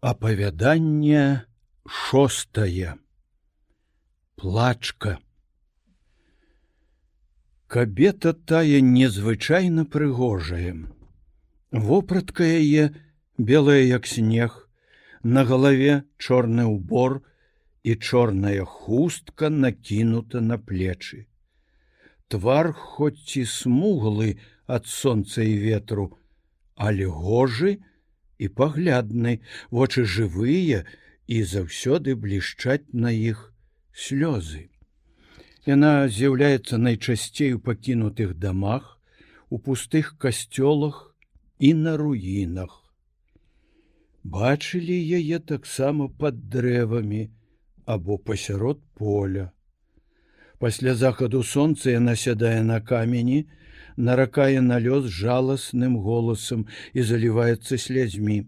Апавяданне шостае. Плачка. Кабета тая незвычайна прыгожая. Вопратка яе белая як снег, на галаве чорны ўбор і чорная хустка накінута на плечы. Твар хоць і смуглы ад сонца і ветру, але гожы, і паглядны, вочы жывыя і заўсёды блішчаць на іх слёзы. Яна з'яўляецца найчасцей у пакінутых дамах, у пустых касцёлах і на руінах. Бачылі яе таксама пад дрэвамі або пасярод поля. Пасля захаду сонца яна сядае на камені, наракае на лёс жаласным голасам і заліваецца слязьмі.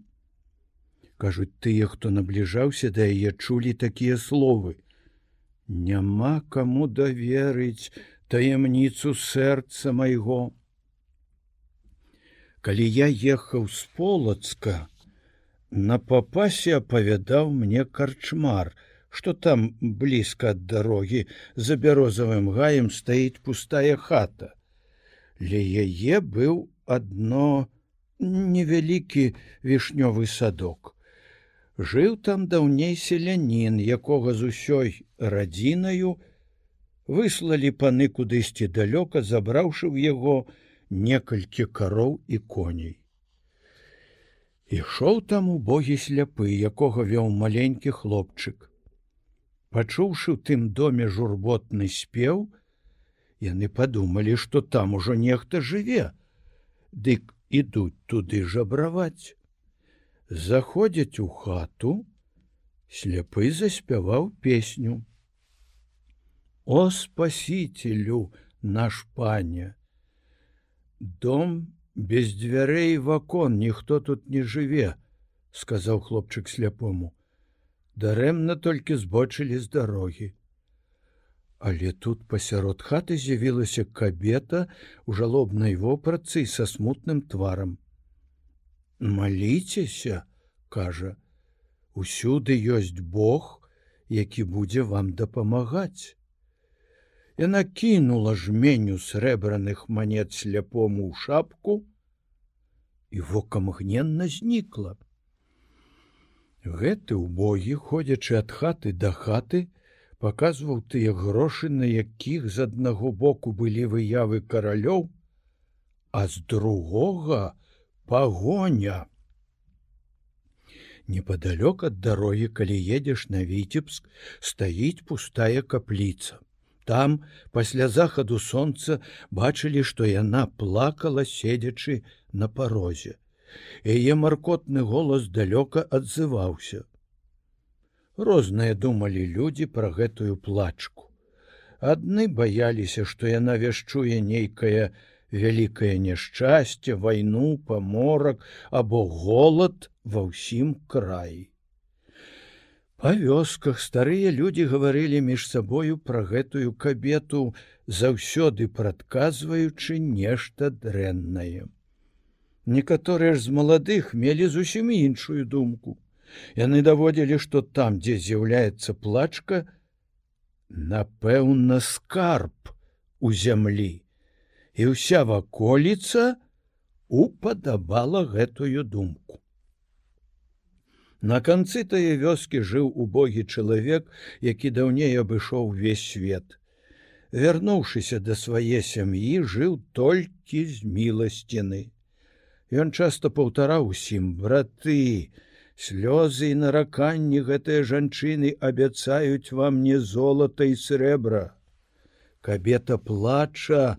Кажуць тыя, хто набліжаўся да яе чулі такія словы: Няма каму даверыць таямніцу сэрца майго. Калі я ехаў з полацка, на папасе апавядаў мне карчмар, што там блізка ад дарогі за бярозавым гаем стаіць пустая хата. Ля яе быў адно невялікі вішнёвы садок. Жыў там даўней селянін, якога з усёй радзінаю выслалі паны кудысьці далёка, забраўшы ў яго некалькі кароў і коней. Ішоў там убогі сляпы, якога вёў маленькі хлопчык. Пачуўшы ў тым доме журботны спеў, Яны падумалі, што там ужо нехта жыве. Дык ідуць туды жабраваць. Заходзяць у хату, сляпы заспяваў песню. О спасителю наш пане! Дом без дзвярэй вакон ніхто тут не жыве, сказаў хлопчык сляпому. Дарэмна толькі збочылі з дарогі. Але тут пасярод хаты з'явілася кабета у жалобнай вопратцы са смутным тварам. Маліцеся, кажа, усюды ёсць Бог, які будзе вам дапамагаць. Яна кінула жменю срэбраных манет сляпому ў шапку, і вока мгненна знікла. Гэты ўбогі, ходзячы ад хаты да хаты, паказваў тыя грошы, на якіх з аднаго боку былі выявы каралёў, а з другога пагоня. Непадалёк ад дарогі, калі едзеш на віцебск, стаіць пустая капліца. Там пасля захаду сонца бачылі, што яна плакала, седзячы на парозе. Яе маркотны голас далёка адзываўся. Розныя думалі людзі пра гэтую плачку. Адны баяліся, што яна вяшчуе нейкае вялікае няшчасце, вайну, паморак або голад ва ўсім краі. Па вёсках старыя людзі гаварылі між сабою пра гэтую кабету, заўсёды прадказваючы нешта дрэннае. Некаторыя ж з маладых мелі зусім іншую думку. Яны даводзілі, што там, дзе з'яўляецца плачка, напэўна, скарб у зямлі. І ўся ваколіца упадабала гэтую думку. На канцы тае вёскі жыў убогі чалавек, які даўней абышоў увесь свет. Вярнуўшыся да свае сям'і, жыў толькі з міласціны. Ён часта паўтараў усім браты, слёзы і нараканні гэтыя жанчыны абяцаюць вам не золата і срэбра. Кабета плача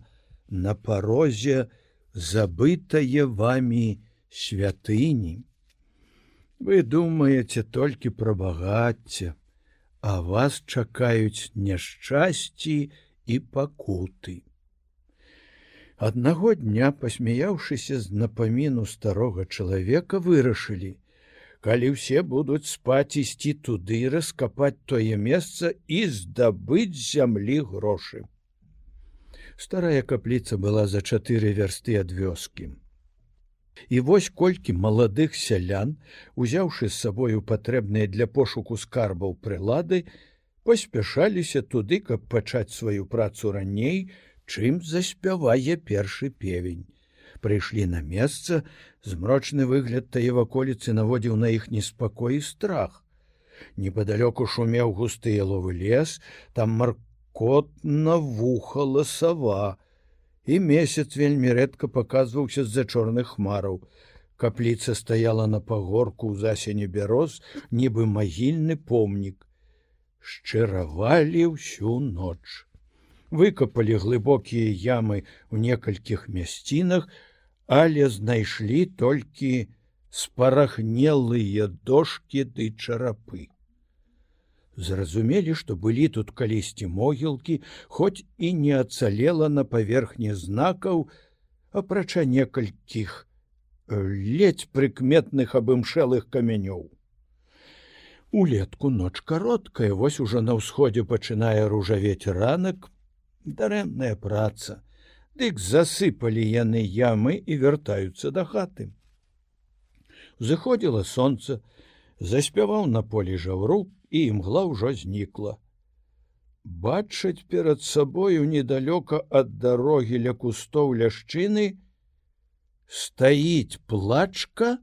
на парозе забытае вамі святыні. Вы думаеце толькі пра багацце, а вас чакаюць няшчасці і пакуты. Аднаго дня, пасмяяўшыся з напаміну старога чалавека вырашылі, калі ўсе будуць спаць ісці туды раскапаць тое месца і здабыць зямлі грошы. Старая капліца была за чатыры вярсты ад вёскі. І вось колькі маладых сялян, узяўшы з сабою патрэбныя для пошуку скарбаў прылады, паспяшаліся туды, каб пачаць сваю працу раней, чым заспявае першы певень. Прыйшлі на месца, змрочны выгляд тае ваколіцы наводзіў на іх неспакой і страх. Непадалёку шумеў густы яловы лес, там маркотна вухала сава, і месяц вельмі рэдка паказваўся з-за чорных хмараў. Капліца стаяла на пагорку ў засені бяроз, нібы магільны помнік. Шчыравалі ўсю ноч. Выкапалі глыбокія ямы ў некалькіх мясцінах, але знайшлі толькі спарахнелыя дошки ды чарапы. Зразумелі, што былі тут калісьці могілкі, хоць і не ацалела на паверхні знакаў, апрача некалькіх ледзь прыкметных абымшэлых камянёў. Улетку ноч кароткая, вось ужо на ўсходзе пачынае ружавець ранак, дарэмная праца. Дык засыпалі яны ямы і вяртаюцца да хаты. Зыходзіла сонца, заспяваў на полі жаўру і імгла ўжо знікла. Бачаць перад сабою недалёка ад дарогі ля кустоў ляшчыны стаіць плачка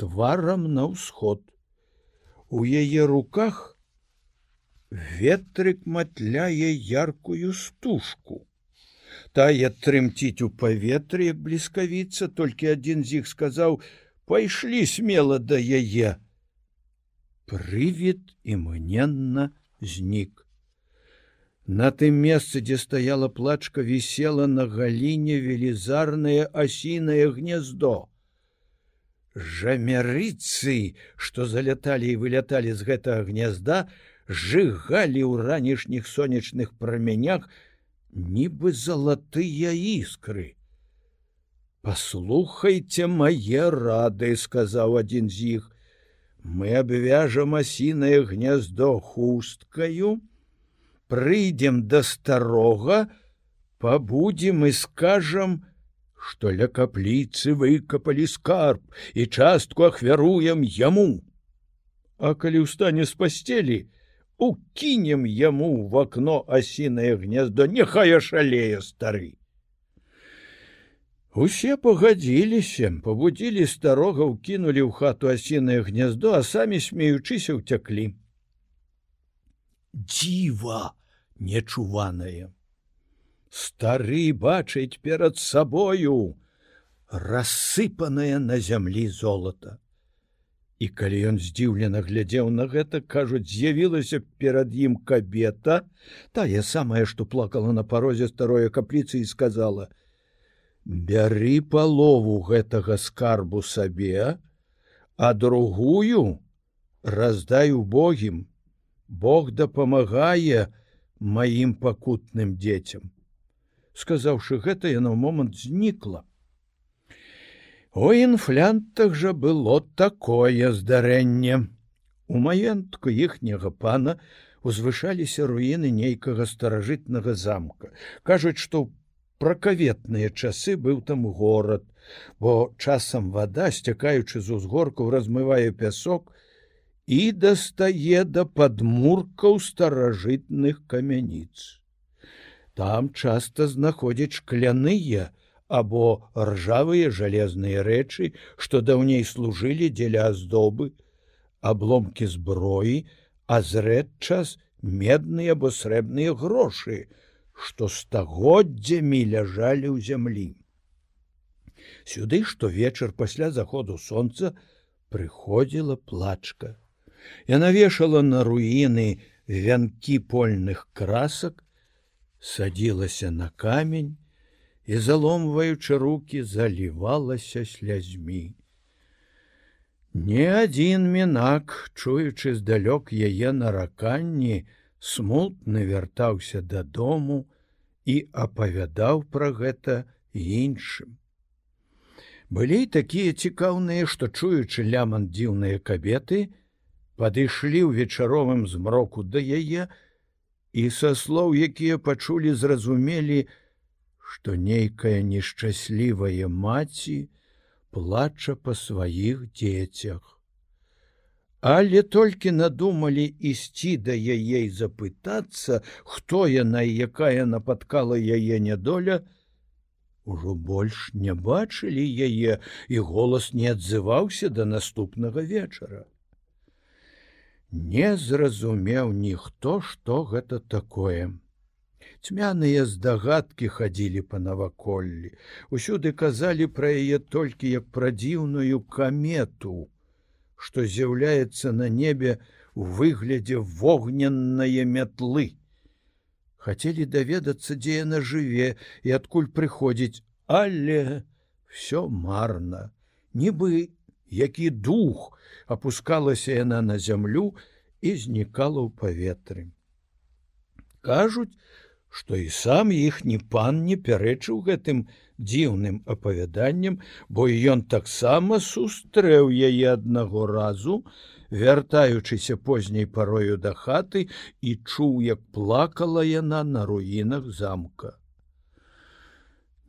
тварам на ўсход. У яе руках ветрык матляе яркую стужку тая трымціць у паветры бліскавіца толькі адзін з іх сказаў пайшлі смела да яе прывід імгненна знік на тым месцы дзе стаяла плачка вісела на галіне велізарнае асінае гнездо жамярыцы што заляталі і выляталі з гэтага гнязда жыгалі ў ранішніх сонечных праменях нібы залатыя іскры. Паслухайте мае рады, сказаў адзін з іх. Мы абвяжам асінае гняздо хусткаю, прыйдзем да старога, пабудзем і скажам, што ля капліцы выкапалі скарб і частку ахвяруем яму. А калі ўстане з пасцелі, укінем яму в окно асінае гнездо. Няхай шалее стары усе пагадзіліся пабудзілі старога ўкінулі ў хату асінае гнездо а самі смеючыся ўцяклі дзіва нечуванае стары бачыць перад сабою рассыпанае на зямлі золата І калі ён здзіўлена глядзеў на гэта, кажуць, з'явілася перад ім кабета, тая самая, што плакала на парозе старое капліцы і сказала: « Бяры палову гэтага скарбу сабе, а другую раздай у Богім. Бог дапамагае маім пакутным дзецям. Сказаўшы гэта, яна ў момант знікла. У інфлянтах жа было такое здарэнне. У маентку іхняга пана узвышаліся руіны нейкага старажытнага замка. Кажуць, што пракаветныя часы быў там горад, бо часам вада, сцякаючы з узгоркаў, размывае пясок і дастае да падмуркаў старажытных камяніц. Там часта знаходзяць шкляныя, або ржавыя жалезныя рэчы, што даўней служылі дзеля аздобы, абломкі зброі, а зрэдчас медныя або срэбныя грошы, што стагоддзямі ляжалі ў зямлі. Сюды штовечар пасля заходу сонца прыходзіла плачка. Яна вешала на руіны вянкі польных красак, садзілася на камень, і заломваючы руки залівалася слязьмі. Не адзін мінак, чуючы здалёк яе нараканні, смутны вяртаўся дадому і апавядаў пра гэта іншым. Былі такія цікаўныя, што чуючы ляман дзіўныя кабеты, падышлі ў вечаровым змроку да яе, і са слоў, якія пачулі, зразумелі, што нейкая нешчаслівая маці плача па сваіх дзецях. Але толькі надумалі ісці да яе запытацца, хто яна і якая напаткала яе нядоля, Ужо больш не бачылі яе, і голас не адзываўся да наступнага вечара. Не зразумеў ніхто, што гэта такое. Цьмяныя здагадкі хадзілі па наваколлі. Усюды казалі пра яе толькі як пра дзіўную камету, што з'яўляецца на небе у выглядзе вогненнае мятлы хацелі даведацца дзе яна жыве і адкуль прыходзіць. Але все марна. Нібы які дух опускалася яна на зямлю і знікала ў паветры. Кажуць што і сам іхні пан не пярэчыў гэтым дзіўным апавяданнем бо ён таксама сустрэў яе аднаго разу вяртаючыся позняй парою да хаты і чуў, як плакала яна на руінах замка.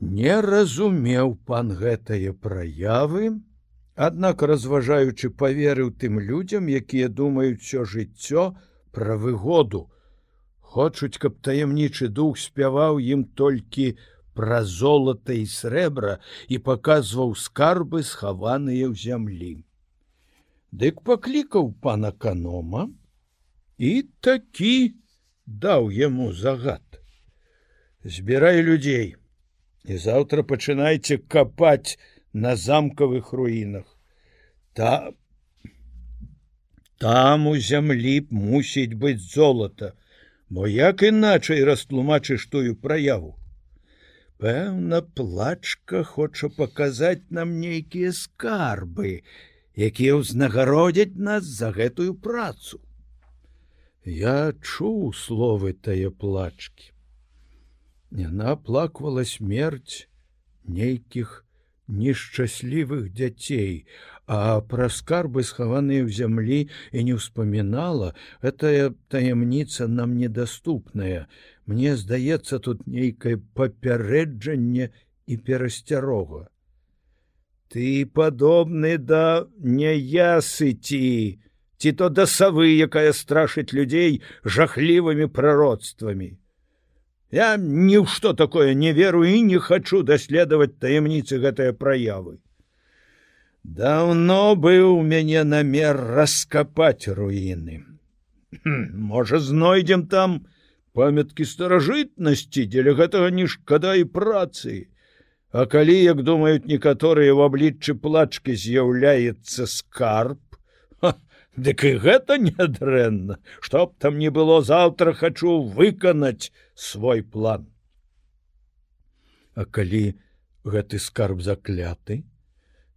Не разумеў пан гэтае праявы, аднак разважаючы паверыў тым людзям, якія думаюць усё жыццё пра выгоду, хочуць, каб таямнічы дух спяваў ім толькі пра золата і срэбра і паказваў скарбы, схаваныя ў зямлі. Дык паклікаў пана канома і такі даў яму загад. Збірай людзей і заўтра пачынайце капаць на замкавых руінах. Та там у зямлі мусіць быць золата, бо як іначай растлумачыш тую праяву. Пэўна, плачка хоча паказаць нам нейкія скарбы, якія ўзнагародзяць нас за гэтую працу. Я чуў словы тае плачкі. Яна плаквала смерць нейкіх нешчаслівых дзяцей, а пра скарбы схаваныя ў зямлі і не ўспамінала, гэтая таямніца нам недаступная. Мне здаецца тут нейкае папярэджанне і перасцярога ты падобны да няясыці ці то да савы якая страшыць людзей жахлівымі пророцтвамі я ні ў што такое не веру і не хачу даследаваць таямніцы гэтыя праявы. Даўно быў у мяне намер раскапаць руіны. Можа знойдзем там памяткі старажытнасці дзеля гэтага не шкада і працы. А калі, як думаюць некаторыя ў абліччы плачкі з'яўляецца скарб, Дык і гэта нядрэнна, што б там не было заўтра хачу выканаць свой план. А калі гэты скарб закляты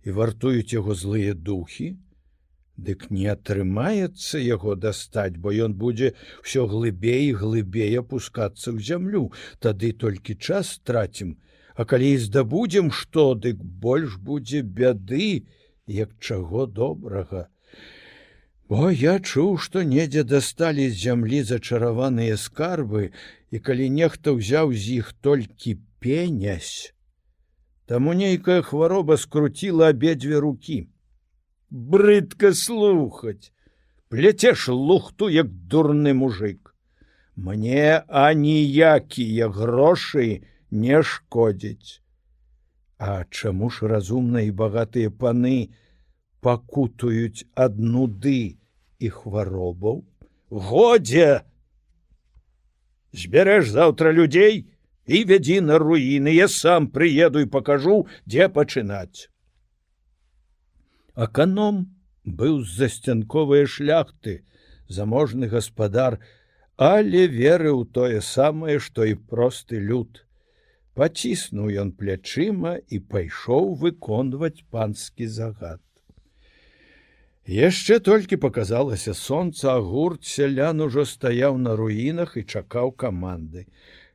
і вартуюць яго злыя духі, Дык не атрымаецца яго дастаць, бо ён будзе ўсё глыбей і глыбей апускацца ў зямлю, тады толькі час страцім, А калі здабудзем што, дык больш будзе бяды, як чаго добрага. Бо я чуў, што недзе дасталі з зямлі зачараваныя скарбы, і калі нехта ўзяў з іх толькі пенясь, Таму нейкая хвароба скруціла абедзве рукі. Брыдка слухаць, пляцеш лухту, як дурны мужик. Мне аніякія грошы, не шкодзіць. А чаму ж разумныя і багатыя паны пакутаюць ад нуды і хваробаў? Годзе! Збярэш заўтра людзей і вядзі на руіны, я сам прыеду і пакажу, дзе пачынаць. Аканом быў з засцянковыя шляхты, заможны гаспадар, але верыў тое самае, што і просты люд паціснуў ён плячыма і пайшоў выконваць панскі загад. Яшчэ толькі показалася сонца, а гурт сялян ужо стаяў на руінах і чакаў каманды.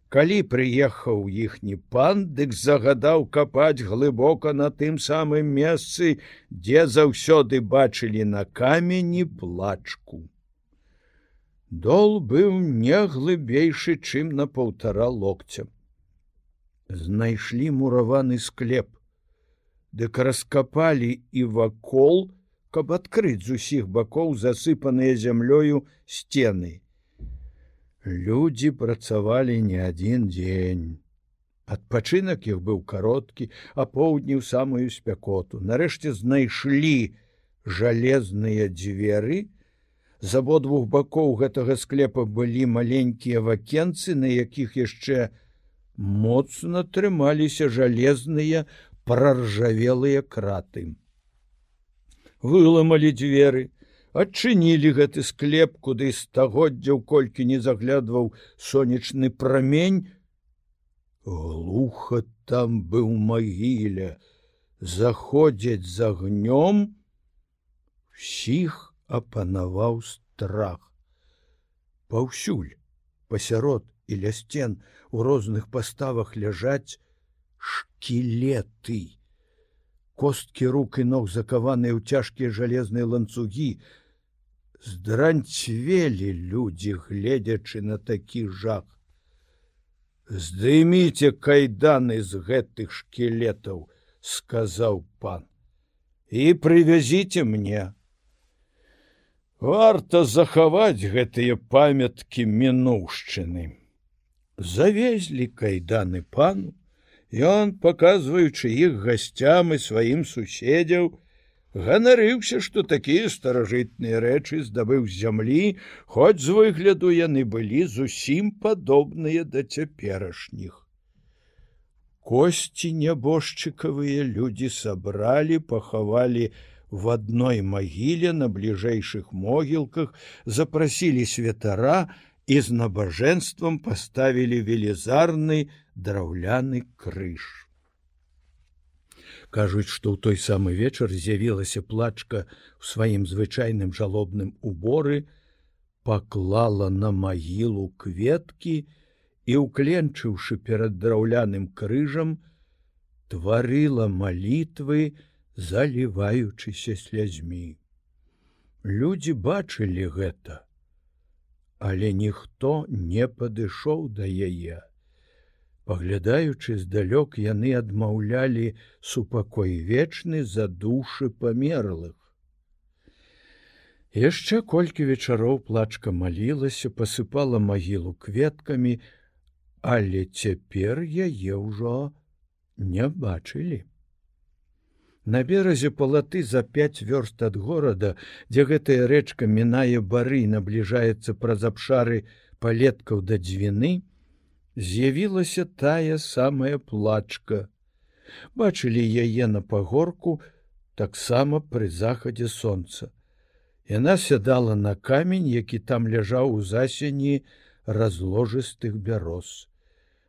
Калі прыехаў іхні пан, дык загадаў капаць глыбока на тым самым месцы, дзе заўсёды бачылі на камені плачку. Дол быў не глыбейшы, чым на паўтара локця знайшлі мураваны склеп. дык раскапалі і вакол, каб адкрыць з усіх бакоў засыпаныя зямлёю сцены. Людзі працавалі не адзін дзень. Адпачынак іх быў кароткі, а поўдні ў самую спякоту. Нарэшце знайшлі жалезныя дзверы. З абодвух бакоў гэтага склепа былі маленькія вакенцы, на якіх яшчэ моцна трымаліся жалезныя проржавелыя краты выламалі дзверы, адчынілі гэты склеп, куды стагоддзяў колькі не заглядваў сонечны прамень. Глуха там быў магіле, заходзяць з агнём, сіх апанаваў страх. Паўсюль, пасярод і ля сцен у розных паставах ляжаць шкілеты косткі рук і ног закаваныя ў цяжкія жалезныя ланцугі. Здранцвелі людзі гледзячы на такі жах. Здыміце кайданы з гэтых шкілетаў сказаў пан і прывязіце мне варта захаваць гэтыя памяткі мінуўшчыны завезлі кайданы пану Ён, паказваючы іх гасцям і сваім суседзяў, ганарыўся, што такія старажытныя рэчы здабыў зямлі, хоць з выгляду яны былі зусім падобныя да цяперашніх. Косці нябожчыкавыя людзі сабралі, пахавалі в адной магіле на бліжэйшых могілках, запрасілі святара і з набажэнствам паставілі велізарны, драўляны крыж. Кажуць, што ў той самы вечар з'явілася плачка ў сваім звычайным жалобным уборы, паклала на магілу кветкі і, укленчыўшы перад драўляным крыжам, тварыла малітвы, заліваючыся слязьмі. Людзі бачылі гэта, але ніхто не падышоў да яе. Паглядаючы здалёк яны адмаўлялі супакой вечны за душы памерлых. Яшчэ колькі вечароў плачка малілася пасыпала магілу кветкамі але цяпер яе ўжо не бачылі На беразе палаты за пять вёрст ад горада, дзе гэтая рэчка мінае бары набліжаецца праз абшары палеткаў да дзвіны, з'явілася тая самая плачка. Бачылі яе на пагорку таксама пры захадзе сонца. Яна сядала на камень, які там ляжаў у засені разложыстых бяроз.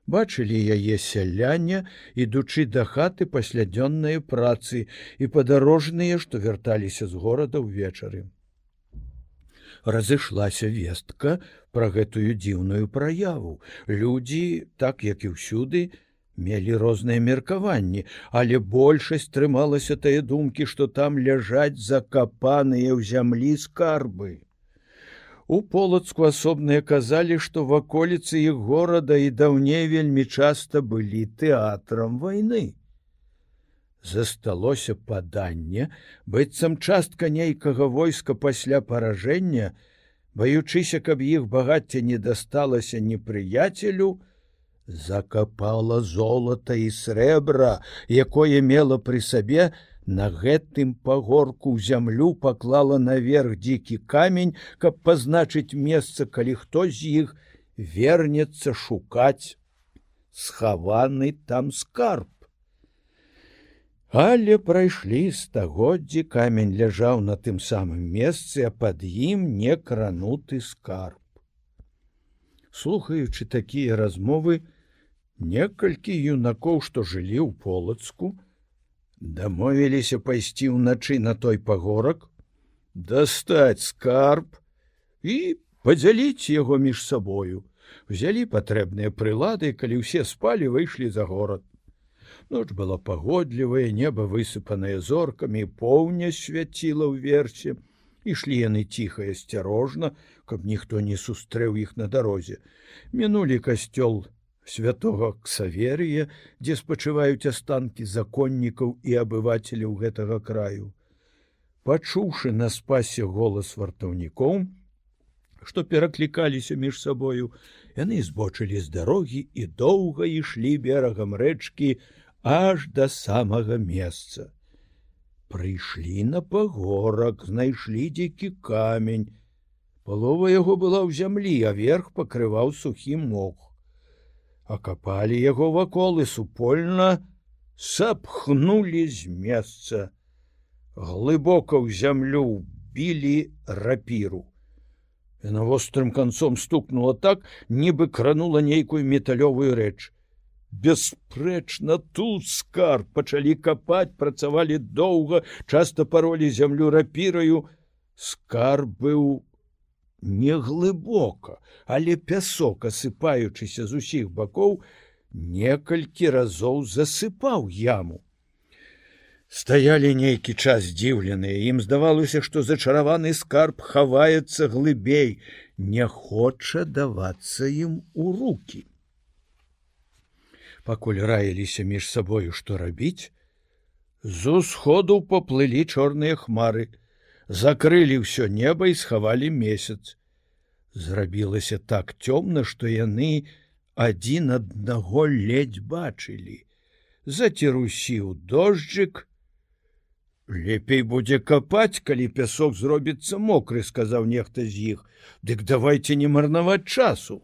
Бачылі яе сяляне, ідучы да хаты пасля дзённай працы і падарожныя, што вярталіся з горада ўвечары разышлася вестка пра гэтую дзіўную праяву. Людзі, так як і ўсюды, мелі розныя меркаванні, але большасць трымалася тыя думкі, што там ляжаць закапаныя ў зямлі скарбы. У полацку асобныя казалі, што ваколіцы іх горада і даўней вельмі часта былі тэатрам вайны. Засталося паданне быццам частка нейкага войска пасля паражэння баючыся каб іх багацце не дасталася непрыяцелю закапала золата і срэбра якое мела пры сабе на гэтым пагорку зямлю паклала наверх дзікі камень каб пазначыць месца калі хто з іх вернецца шукаць схаваны там скарб Але прайшлі стагоддзі камень ляжаў на тым самым месцы, а пад ім не крануты скарб. Слухаючы такія размовы, некалькі юнакоў, што жылі ў полацку, дамовіліся пайсці ўначы на той пагорак, дастаць скарб і падзяліць яго між сабою. Узялі патрэбныя прылады, калі ўсе спалі, выйшлі за горад. Ноч была пагодлівая, неба высыпанае зоркамі, поўня свяціла ў версе. Ішлі яны ціха і асцярожна, каб ніхто не сустрэў іх на дарозе. Мінулі касцёл святого ксаверія, дзе спачываюць астанкі законнікаў і абывацеляў гэтага краю. Пачуўшы на спасе голас вартаўнікоў, што пераклікаліся між сабою, яны збочылі з дарогі і доўга ішлі берагам рэчкі аж да самага месца. Прыйшлі на пагорак, знайшлі дзікі камень. Палова яго была ў зямлі, а верх пакрываў сухі мох акапалі яго вакол і супольна сапхнули з месца глыбока ў зямлю білі рапіру на вострым канцом стукнула так нібы кранула нейкую металёвую рэч бясспрэчна тут скар пачалі капаць працавалі доўга часта паролі зямлю рапіраю. Скар быў не глыбока, але пясок, асыпаючыся з усіх бакоў, некалькі разоў засыпаў яму. Стаялі нейкі час здзіўленыя, ім здавалося, што зачараваны скарб хаваецца глыбей, не хоча давацца ім у руки. Пакуль раіліся між сабою, што рабіць, з усходу паплылі чорныя хмары, закрылі ўсё неба і схавалі месяц. Зрабілася так цёмна, што яны адзін аднаго ледзь бачылі. Зацірусіў дожджык. Лепей будзе капаць, калі пясок зробіцца мокры, сказаў нехта з іх. Дык давайте не марнаваць часу.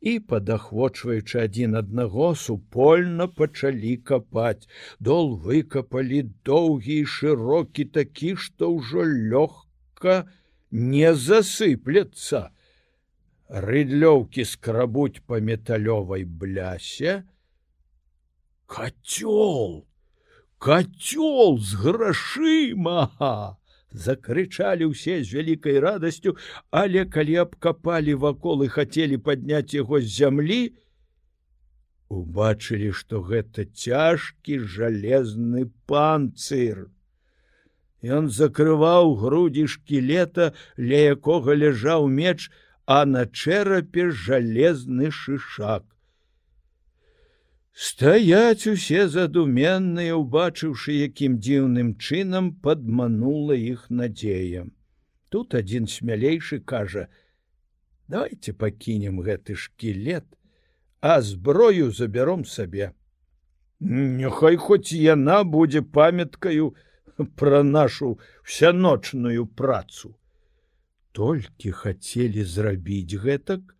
І падахвочваючы адзін аднаго супольна пачалі капаць. Дол выкапалі доўгі і шырокі такі, што ўжо лёгка не засыплецца. Рыдлёўкі скрабуць па металёвай блясе. Кацёл! Кацёл з грашыма! Закрычалі ўсе з вялікай радасцю, але калі абкапалі вакол і хацелі падняць яго з зямлі, убачылі, што гэта цяжкі жалезны панцыр. Ён закрываў грудзі шкілета, ля якога ляжаў меч, а на чэрапе жалезны шышак. Стаяць усе задуменныя, убачыўшы, якім дзіўным чынам падманула іх надзея. Тут адзін смялейшы кажа: « Давайте пакінем гэты шкілет, а зброю забяром сабе. Няхай хоць яна будзе памяткаю пра нашу всяночную працу. Толькі хацелі зрабіць гэтак,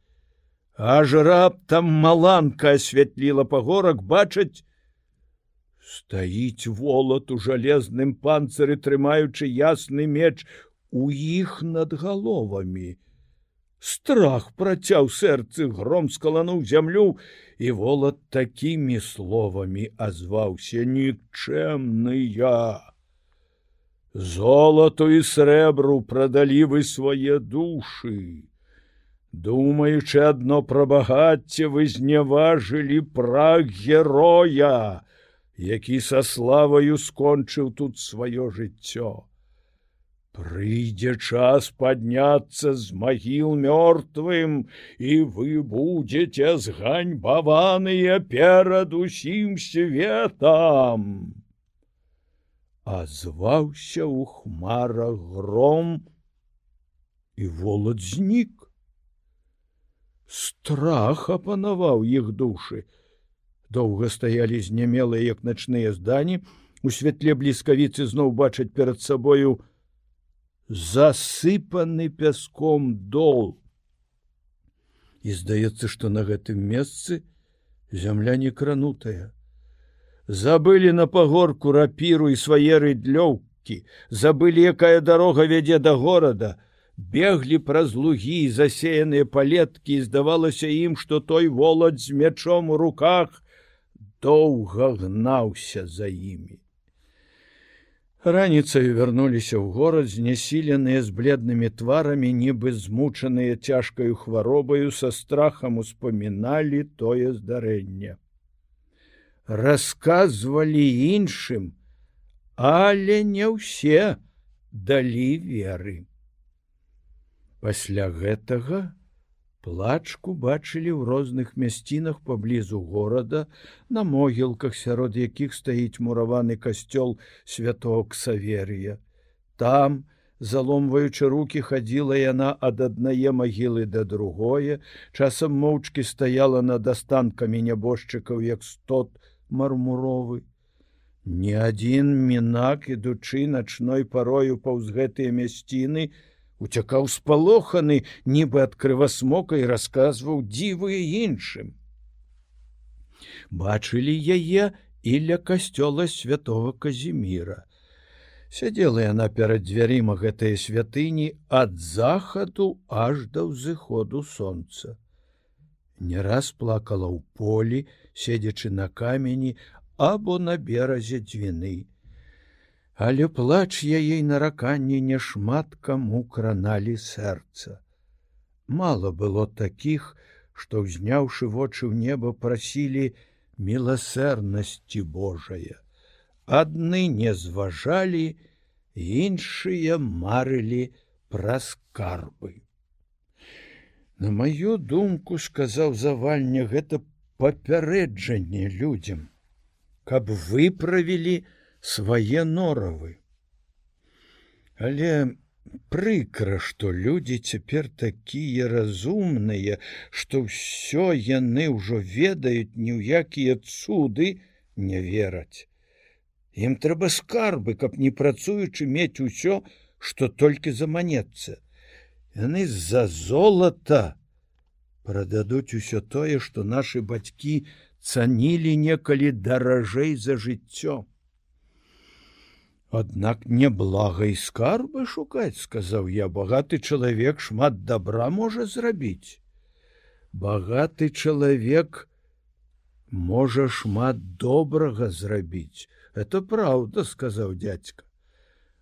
аж раптам маланка асвятліла пагорак бачаць стаіць волат у жалезным панцыры трымаючы ясны меч у іх над галовамі. Страх працяў сэрцы гром скалануў зямлю і волат такімі словамі азваўся нікчэмны я! Золоту і срэбру прадалі вы свае душы Думаючы адно пра багацце вы зняважылі праг героя, які са славаю скончыў тут сваё жыццё. Прыйдзе час падняцца з магіл мёртвым, і вы будзеце зганьбаваныя перад усім светам. А зваўся ў хмарах гром, і волат знік страх апанаваў іх душы. Доўга стаялі знямелыя як начныя здані у святле бліскавіцы зноў бачаць перад сабою засыпаны пяском дол. І здаецца што на гэтым месцы зямля не кранутая. Забылі на пагорку рапіру і свае рыдлёўкі. Забылі якая дарога вядзе да горада беглі праз лугі засеяныя палеткі здавалася ім што той волад з мячом у руках доўга гнаўся за імі. Раніцаю вярнуліся ў горад знясіленыя з бледнымі тварамі нібы змучаныя цяжкаю хваробаю са страхам успаміналі тое здарэнне. Расказвалі іншым але не ўсе далі веры Пасля гэтага Плачку бачылі ў розных мясцінах паблізу горада, на могілках, сярод якіх стаіць мураваны касцёл святого Ксаверія. Там, заломваючы руки, хадзіла яна ад аднае магілы да другое, часам моўчкі стаяла над астанкамі нябожчыкаў, як стот мармуровы. Ні адзін мінак, ідучы начной парою паўз гэтыя мясціны, уцякаў спалоханы, нібы ад крывасмока і расказваў дзівы іншым. Бачылі яе і ля касцёла святого Казіміра. Сядзела яна перад дзвярыма гэтыя святыні ад захаду аж да ўзыходу сонца. Не раз плакала ў полі, седзячы на камені або на беразе дзвіны але плач яе нараканні няшмат каму краналі сэрца. Мало было такіх, што ўзняўшы вочы ў неба прасілі міласэрнасці Божая. Адны не зважалі, іншыя марылі пра скарбы. На маю думку сказаў завальня гэта папярэджанне людзям, каб выправілі, свае норавы. Але прыкра, што людзі цяпер такія разумныя, што ўсё яны ўжо ведаюць ні ў якія цуды не вераць. Ім трэба скарбы, каб не працуючы мець усё, што толькі заманецца. Яны з-за золата прададуць усё тое, што нашы бацькі цанілі некалі даражэй за жыццё. Аднак неблага і скарбы шукаць, сказаў я, багаты чалавек шмат добра можа зрабіць. Багаты чалавек можа шмат добрага зрабіць. Это праўда, сказаў дядзька.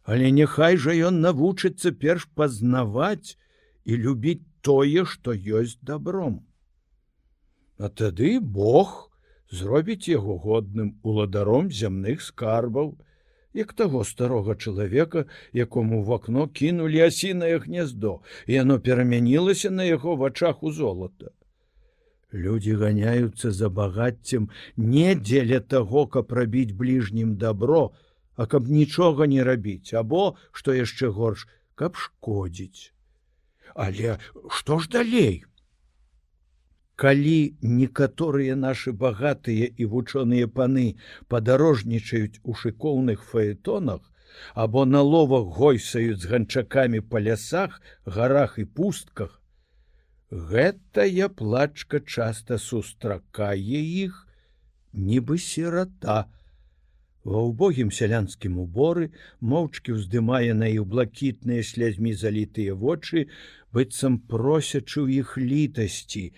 Але няхай жа ён навучыцца перш пазнаваць і любіць тое, што ёсць добром. А тады Бог зробіць яго годным уладаром зямных скарбаў, як таго старога чалавека, якому в акно кінулі асінае гнездо, і яно перамянілася на яго вачах у золата. Людзі ганяюцца за багаццем не дзеля таго, каб рабіць бліжнім добро, а каб нічога не рабіць, або, што яшчэ горш, каб шкодзіць. Але што ж далей? Калі некаторыя нашы багатыя і вучоныя паны падарожнічаюць у шыкоўных фаэтонах або на ловах гойсаюць з ганчакамі па лясах гарах і пустках гэтая плачка часта сустракае іх нібы сірата. Ва ўбогім сялянскім уборы моўчкі ўздымае на іх блакітныя слязьмі залітыя вочы быццам просячы ў іх літасці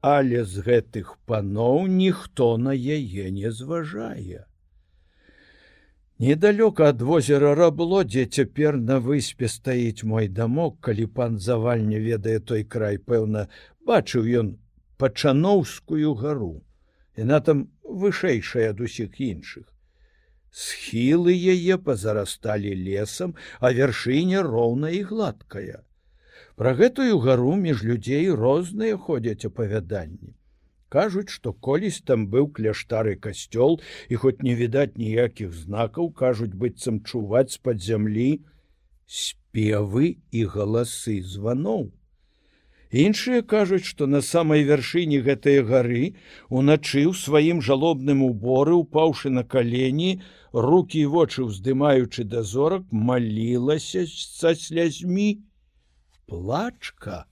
але з гэтых паноў ніхто на яе не зважае. Недалёка ад возера рабло, дзе цяпер на выспе стаіць мой дамок, калі пан заваль не ведае той край, пэўна, бачыў ён пачаноўскую гару. Яна там вышэйшая ад усіх іншых. Схілы яе пазарасталі лесам, а вяршыня роўна і гладкая. Пра гэтую гару між людзей розныя ходзяць апавяданні. Кажуць, што колісь там быў кляштары касцёл і хоць не відаць ніякіх знакаў, кажуць быццам чуваць з-пад зямлі спевы і галасы званоў. Іншыя кажуць, што на самай вяршыні гэтай гары уначы ў сваім жалобным уборы, упаўшы на калені, руки і вочы ўздымаючы дазорак, малілася са слязьмі, плачка.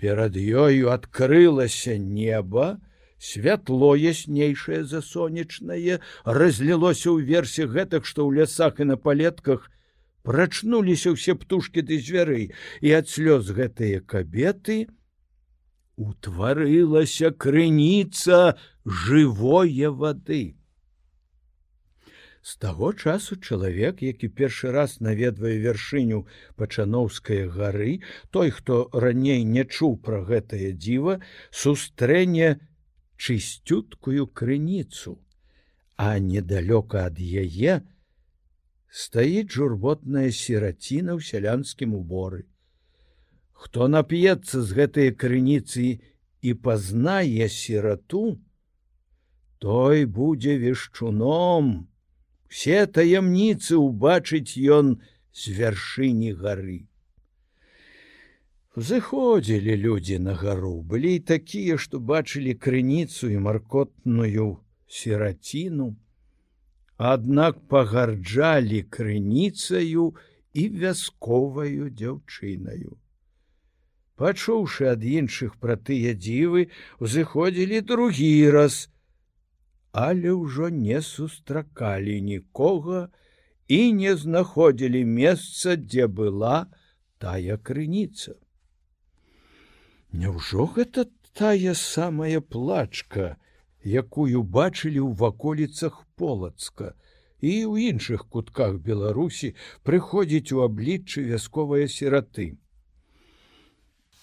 Перад ёю адкрылася неба, святло яснейшае за сонечнае разлілося ў версе гэтак, што ў лясах і на палетках прачнуліся ўсе птушки ды звяры і ад слёз гэтыя кабеты утварылася крыніца жывое вады. З таго часу чалавек, які першы раз наведвае вяршыню пачаноўскай гары, той, хто раней не чуў пра гэтае дзіва, сустрэне чысцюткую крыніцу, а недалёка ад яе стаіць журботная сіраціна ў сялянскім уборы. Хто нап'ецца з гэтай крыніцы і пазнае сірату, той будзе вешчуном. Все таямніцы ўбачыць ён з вяршыні гары. Заходзілі людзі на гару, былі і такія, што бачылі крыніцу і маркотную сіраціну, Аднак пагарджалі крыніцаю і вясковаю дзяўчынаю. Пачуўшы ад іншых пра тыя дзівы, узыходзілі другі раз, але ўжо не сустракалі нікога і не знаходзілі месца, дзе была тая крыніца. Няўжо гэта тая самая плачка, якую бачылі ў ваколіцах полацка і ў іншых кутках Беларусі прыходзіць у абліччы вясковыя сіраты.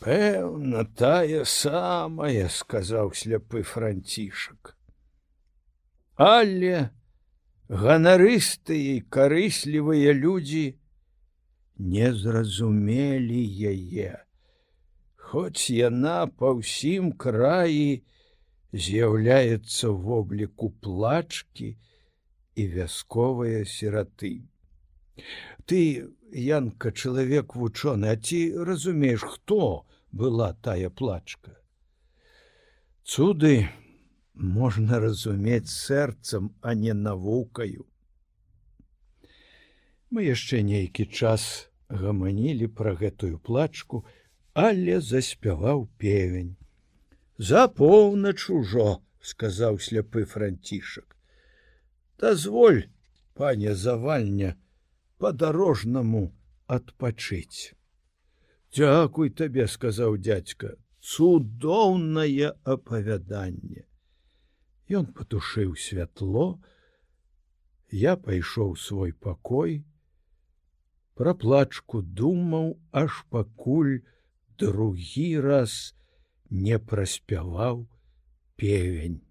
Пэўна тая самая, сказаў сляпы францішак. Але ганарыстыя і карыслівыя людзі не зразумелі яе. Хоць яна па ўсім краі з'яўляецца вобліку плачкі і вясковыя сіраты. Ты, Янка, чалавек вучоны, а ці разумееш, хто была тая плачка. Цуды можна разумець сэрцам, а не навукаю. Мы яшчэ нейкі час гаманілі пра гэтую плачку, але заспяваў певень. За поўнач ужо, сказаў сляпы францішак. Дазволь, пане завальня, по-дарожнаму адпачыць. Дякуй табе, сказаў дядька, цудоўнае апавяданне. Ён патушыў святло, Я пайшоў свой пакой, Пра плачку думаў, аж пакуль другі раз не праспяваў певень.